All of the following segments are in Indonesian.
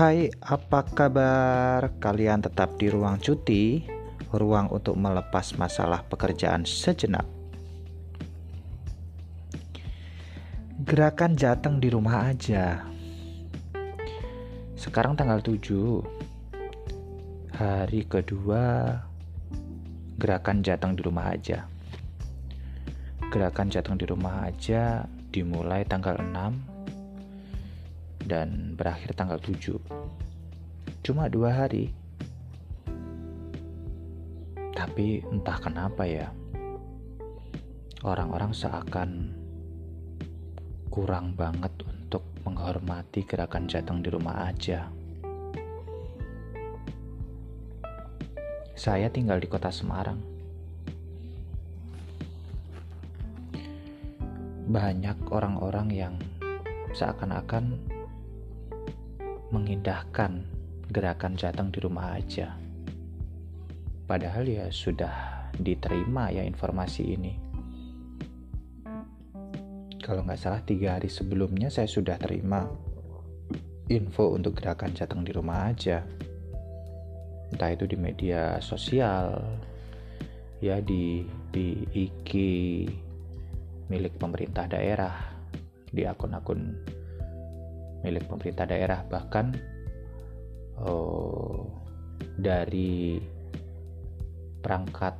Hai, apa kabar? Kalian tetap di ruang cuti, ruang untuk melepas masalah pekerjaan sejenak. Gerakan jateng di rumah aja. Sekarang tanggal 7. Hari kedua gerakan jateng di rumah aja. Gerakan jateng di rumah aja dimulai tanggal 6 dan berakhir tanggal 7 cuma dua hari. Tapi entah kenapa ya orang-orang seakan kurang banget untuk menghormati gerakan jateng di rumah aja. Saya tinggal di kota Semarang. Banyak orang-orang yang seakan-akan mengindahkan gerakan jateng di rumah aja. Padahal ya sudah diterima ya informasi ini. Kalau nggak salah tiga hari sebelumnya saya sudah terima info untuk gerakan jateng di rumah aja. Entah itu di media sosial, ya di di IG milik pemerintah daerah, di akun-akun milik pemerintah daerah bahkan oh, dari perangkat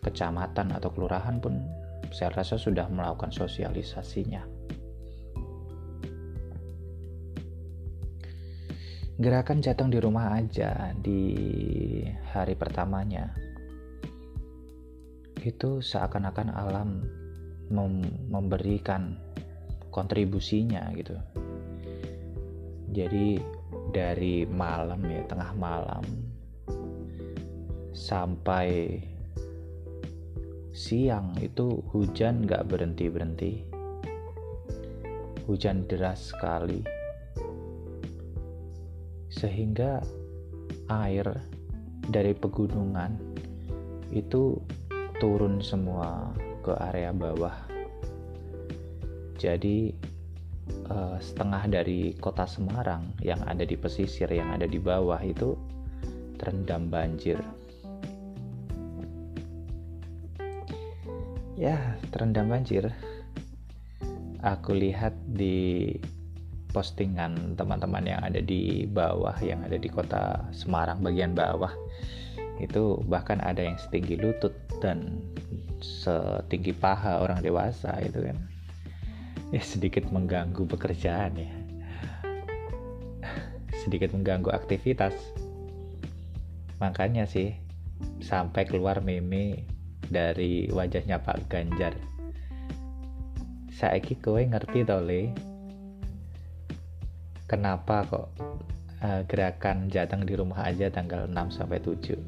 kecamatan atau kelurahan pun saya rasa sudah melakukan sosialisasinya. Gerakan jateng di rumah aja di hari pertamanya itu seakan-akan alam memberikan kontribusinya gitu. Jadi dari malam ya tengah malam sampai siang itu hujan gak berhenti berhenti hujan deras sekali. Sehingga air dari pegunungan itu turun semua ke area bawah jadi uh, setengah dari kota Semarang yang ada di pesisir yang ada di bawah itu terendam banjir. Ya, terendam banjir. Aku lihat di postingan teman-teman yang ada di bawah yang ada di kota Semarang bagian bawah itu bahkan ada yang setinggi lutut dan setinggi paha orang dewasa itu kan ya sedikit mengganggu pekerjaan ya. Sedikit mengganggu aktivitas. Makanya sih sampai keluar meme dari wajahnya Pak Ganjar. Saiki kowe ngerti le? Kenapa kok uh, gerakan jateng di rumah aja tanggal 6 sampai 7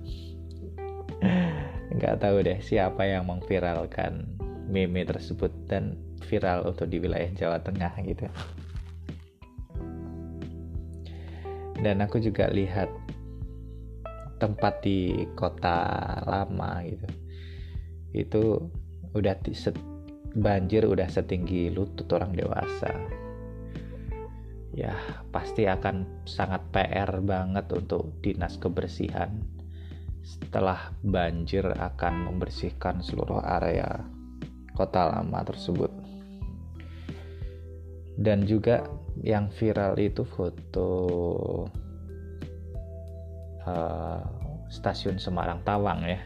nggak tahu deh siapa yang mengviralkan meme tersebut dan viral untuk di wilayah Jawa Tengah gitu. Dan aku juga lihat tempat di kota lama gitu itu udah banjir udah setinggi lutut orang dewasa. Ya pasti akan sangat PR banget untuk dinas kebersihan. Setelah banjir akan membersihkan seluruh area kota lama tersebut. Dan juga yang viral itu foto uh, stasiun Semarang Tawang ya.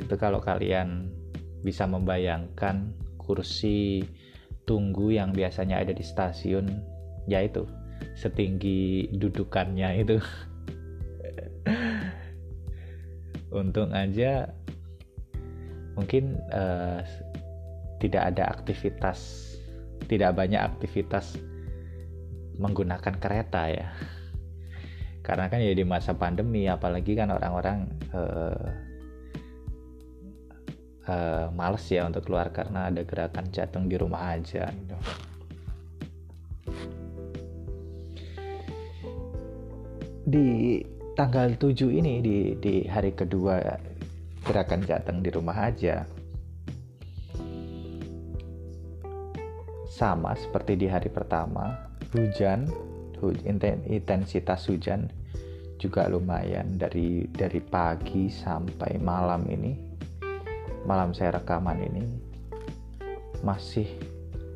Itu kalau kalian bisa membayangkan kursi tunggu yang biasanya ada di stasiun yaitu setinggi dudukannya itu. Untung aja mungkin uh, tidak ada aktivitas tidak banyak aktivitas menggunakan kereta ya karena kan ya di masa pandemi apalagi kan orang-orang uh, uh, males ya untuk keluar karena ada gerakan jateng di rumah aja gitu. di tanggal 7 ini di di hari kedua gerakan jateng di rumah aja. Sama seperti di hari pertama, hujan intensitas hujan juga lumayan dari dari pagi sampai malam ini. Malam saya rekaman ini masih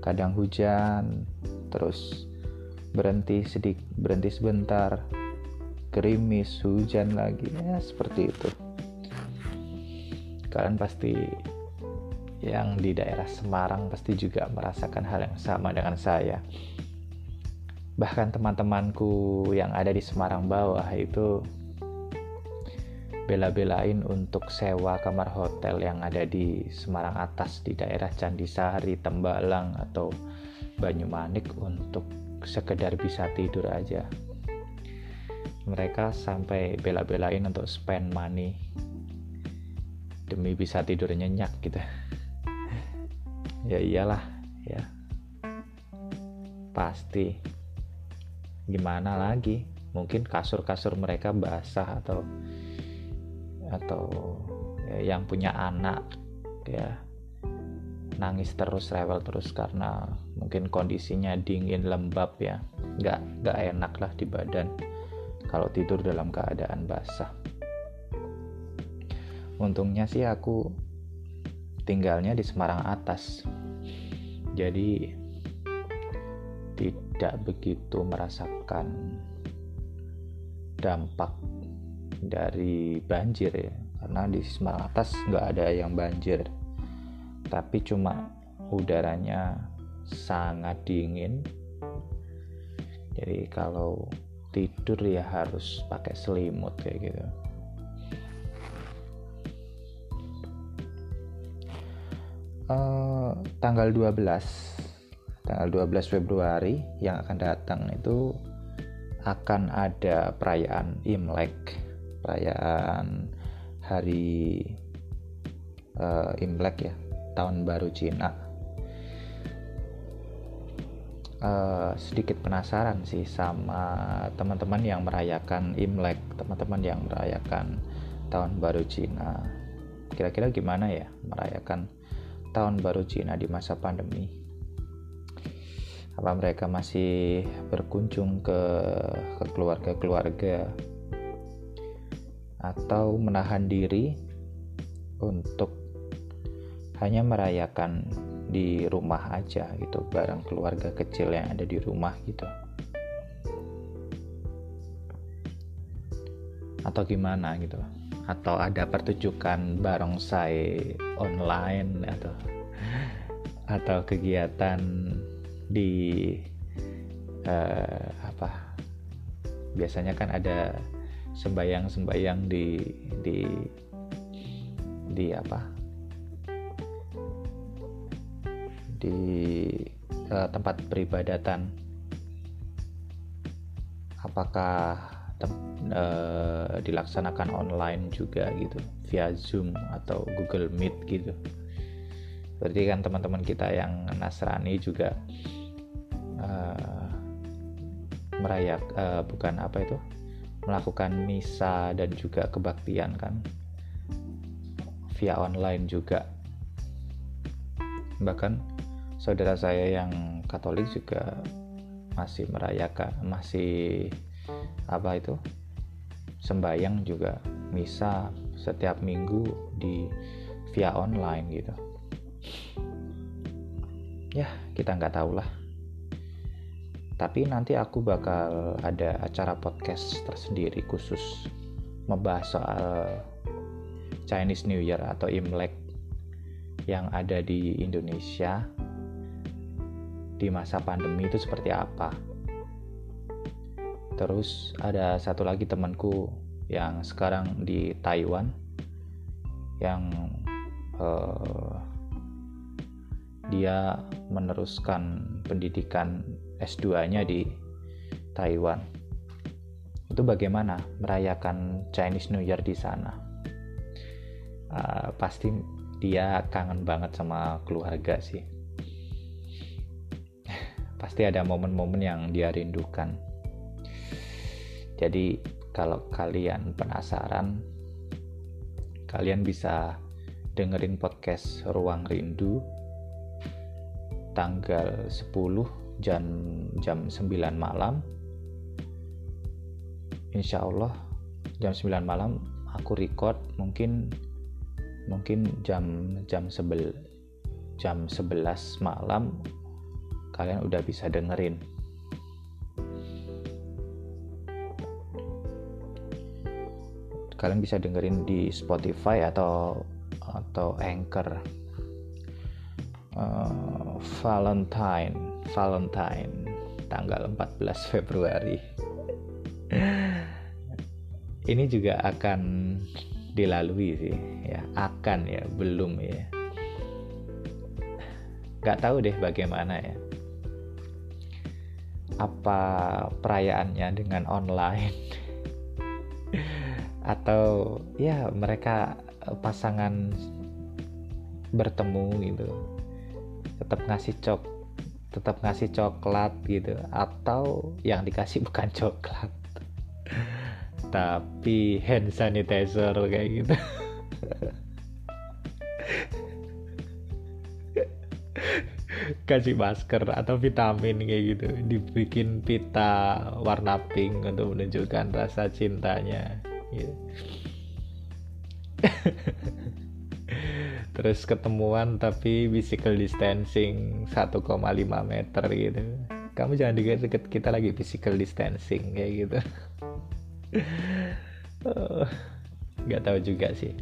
kadang hujan terus berhenti sedikit berhenti sebentar gerimis hujan lagi. Ya seperti itu kalian pasti yang di daerah Semarang pasti juga merasakan hal yang sama dengan saya bahkan teman-temanku yang ada di Semarang bawah itu bela-belain untuk sewa kamar hotel yang ada di Semarang atas di daerah Candisari, Tembalang atau Banyumanik untuk sekedar bisa tidur aja. Mereka sampai bela-belain untuk spend money demi bisa tidur nyenyak gitu. ya iyalah, ya. Pasti. Gimana lagi? Mungkin kasur-kasur mereka basah atau atau ya, yang punya anak ya. Nangis terus rewel terus karena mungkin kondisinya dingin lembab ya. Nggak nggak enak lah di badan kalau tidur dalam keadaan basah untungnya sih aku tinggalnya di Semarang atas. Jadi tidak begitu merasakan dampak dari banjir ya. Karena di Semarang atas nggak ada yang banjir. Tapi cuma udaranya sangat dingin. Jadi kalau tidur ya harus pakai selimut kayak gitu uh, tanggal 12 tanggal 12 Februari yang akan datang itu akan ada perayaan Imlek, perayaan hari uh, Imlek ya, tahun baru Cina. Uh, sedikit penasaran sih sama teman-teman yang merayakan Imlek, teman-teman yang merayakan tahun baru Cina. Kira-kira gimana ya merayakan tahun baru Cina di masa pandemi? apa mereka masih berkunjung ke ke keluarga-keluarga? Atau menahan diri untuk hanya merayakan di rumah aja gitu bareng keluarga kecil yang ada di rumah gitu? Atau gimana gitu atau ada pertunjukan barongsai online atau atau kegiatan di uh, apa? Biasanya kan ada sembayang-sembayang di di di apa? Di uh, tempat peribadatan. Apakah uh, dilaksanakan online juga gitu via Zoom atau Google Meet gitu. Berarti kan teman-teman kita yang Nasrani juga uh, merayak uh, bukan apa itu melakukan misa dan juga kebaktian kan via online juga. Bahkan saudara saya yang Katolik juga masih merayakan masih apa itu? Sembayang juga misa setiap minggu di via online gitu. Ya kita nggak tahu lah. Tapi nanti aku bakal ada acara podcast tersendiri khusus membahas soal Chinese New Year atau Imlek yang ada di Indonesia di masa pandemi itu seperti apa. Terus ada satu lagi temanku yang sekarang di Taiwan yang uh, dia meneruskan pendidikan S2-nya di Taiwan. Itu bagaimana merayakan Chinese New Year di sana? Uh, pasti dia kangen banget sama keluarga sih. pasti ada momen-momen yang dia rindukan. Jadi kalau kalian penasaran, kalian bisa dengerin podcast Ruang Rindu tanggal 10 jam jam 9 malam. Insya Allah jam 9 malam aku record mungkin mungkin jam jam sebel jam 11 malam kalian udah bisa dengerin kalian bisa dengerin di Spotify atau atau Anchor. Uh, Valentine Valentine tanggal 14 Februari. Ini juga akan dilalui sih ya. Akan ya belum ya. Nggak tahu deh bagaimana ya. Apa perayaannya dengan online atau ya mereka eh, pasangan bertemu gitu. Tetap ngasih cok tetap ngasih coklat gitu. Atau yang dikasih bukan coklat. Tapi hand sanitizer kayak gitu. Kasih masker atau vitamin kayak gitu. Dibikin pita warna pink untuk menunjukkan rasa cintanya gitu. terus ketemuan tapi physical distancing 1,5 meter gitu. Kamu jangan deket-deket kita lagi physical distancing kayak gitu. Nggak tahu juga sih.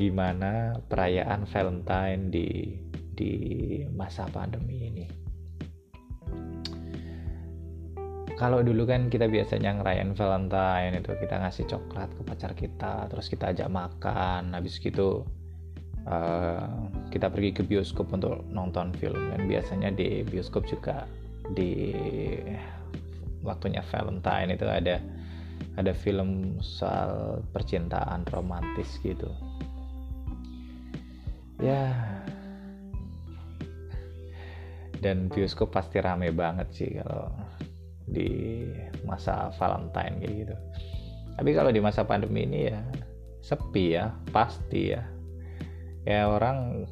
Gimana perayaan Valentine di di masa pandemi ini kalau dulu kan kita biasanya ngerayain Valentine itu kita ngasih coklat ke pacar kita terus kita ajak makan habis gitu uh, kita pergi ke bioskop untuk nonton film. Dan biasanya di bioskop juga di waktunya Valentine itu ada ada film soal percintaan romantis gitu. Ya. Dan bioskop pasti rame banget sih kalau di masa Valentine kayak gitu. Tapi kalau di masa pandemi ini ya sepi ya pasti ya. Ya orang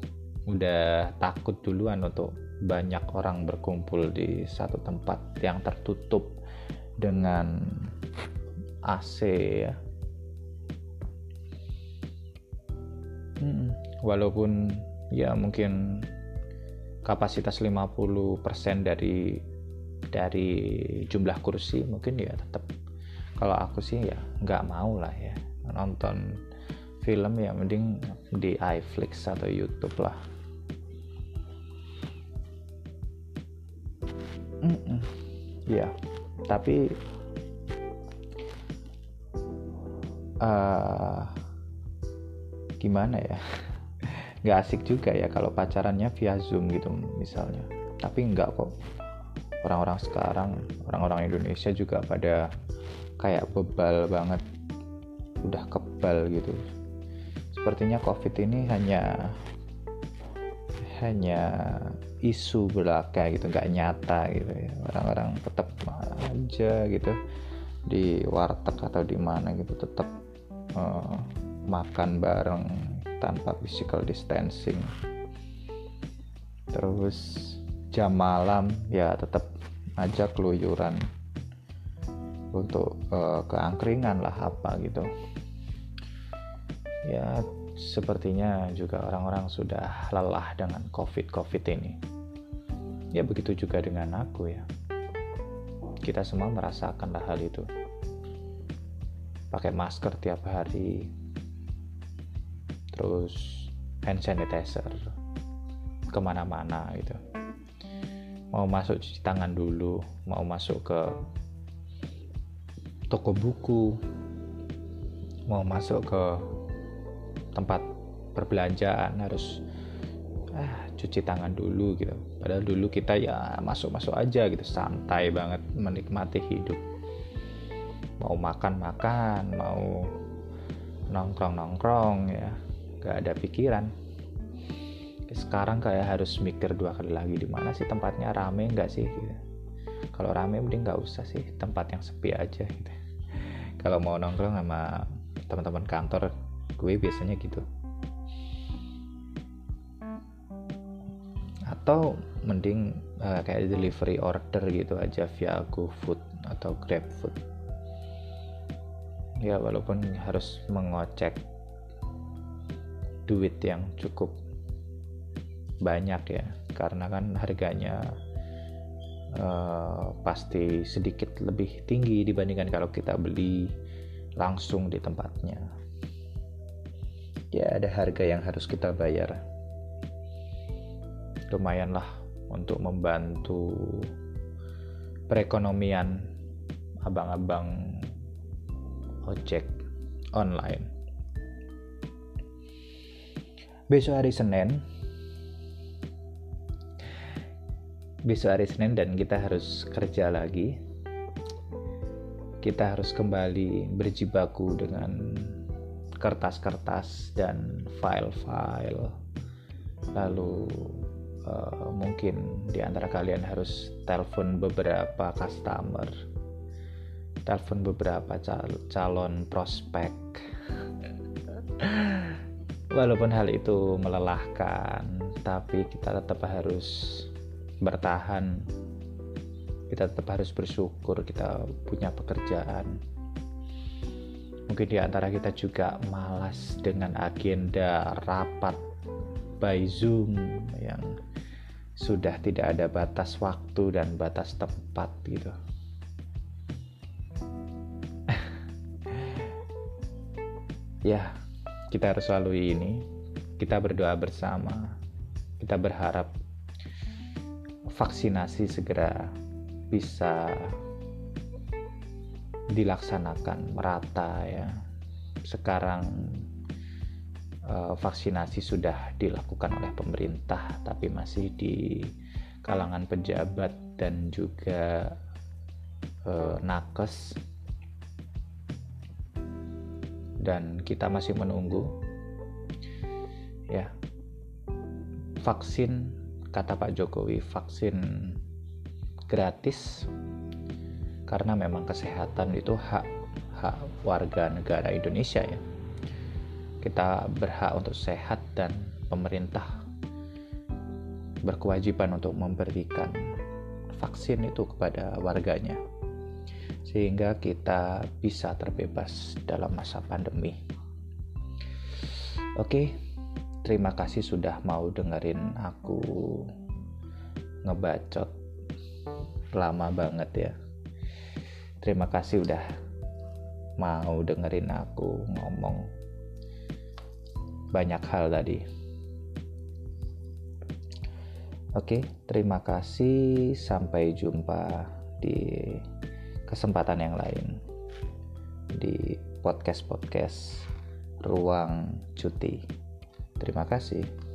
udah takut duluan untuk banyak orang berkumpul di satu tempat yang tertutup dengan AC ya. Hmm walaupun ya mungkin kapasitas 50% dari dari jumlah kursi mungkin ya tetap kalau aku sih ya nggak mau lah ya nonton film ya mending di iFlix atau YouTube lah. Mm -mm. ya tapi uh, gimana ya? Nggak asik juga ya kalau pacarannya via zoom gitu misalnya. Tapi nggak kok orang-orang sekarang orang-orang Indonesia juga pada kayak bebal banget udah kebal gitu. Sepertinya covid ini hanya hanya isu belaka gitu nggak nyata gitu ya. Orang-orang tetap aja gitu di warteg atau di mana gitu tetap uh, makan bareng tanpa physical distancing. Terus jam malam ya tetap aja keluyuran untuk uh, keangkringan lah apa gitu. Ya sepertinya juga orang-orang sudah lelah dengan covid-covid ini. Ya begitu juga dengan aku ya. Kita semua merasakan hal itu. Pakai masker tiap hari. Terus hand sanitizer. Ke mana-mana gitu mau masuk cuci tangan dulu mau masuk ke toko buku mau masuk ke tempat perbelanjaan harus ah, cuci tangan dulu gitu. Padahal dulu kita ya masuk-masuk aja gitu santai banget menikmati hidup. Mau makan makan mau nongkrong nongkrong ya gak ada pikiran sekarang kayak harus mikir dua kali lagi di mana sih tempatnya rame nggak sih gitu. kalau rame mending nggak usah sih tempat yang sepi aja gitu. Kalau mau nongkrong sama teman-teman kantor gue biasanya gitu. Atau mending uh, kayak delivery order gitu aja via GoFood atau GrabFood. Ya walaupun harus mengocek duit yang cukup banyak ya. Karena kan harganya uh, pasti sedikit lebih tinggi dibandingkan kalau kita beli langsung di tempatnya. Ya ada harga yang harus kita bayar. Lumayanlah untuk membantu perekonomian abang-abang ojek online. Besok hari Senin, besok hari Senin dan kita harus kerja lagi. Kita harus kembali berjibaku dengan kertas-kertas dan file-file. Lalu uh, mungkin di antara kalian harus telepon beberapa customer telepon beberapa cal calon prospek walaupun hal itu melelahkan tapi kita tetap harus bertahan kita tetap harus bersyukur kita punya pekerjaan mungkin di antara kita juga malas dengan agenda rapat by Zoom yang sudah tidak ada batas waktu dan batas tempat gitu. ya, kita harus lalui ini. Kita berdoa bersama. Kita berharap vaksinasi segera bisa dilaksanakan merata ya. Sekarang uh, vaksinasi sudah dilakukan oleh pemerintah, tapi masih di kalangan pejabat dan juga uh, nakes, dan kita masih menunggu. Ya, vaksin kata Pak Jokowi, vaksin gratis karena memang kesehatan itu hak hak warga negara Indonesia ya kita berhak untuk sehat dan pemerintah berkewajiban untuk memberikan vaksin itu kepada warganya sehingga kita bisa terbebas dalam masa pandemi. Oke, terima kasih sudah mau dengerin aku ngebacot lama banget ya. Terima kasih udah mau dengerin aku ngomong banyak hal tadi. Oke, terima kasih. Sampai jumpa di kesempatan yang lain di podcast-podcast ruang cuti. Terima kasih.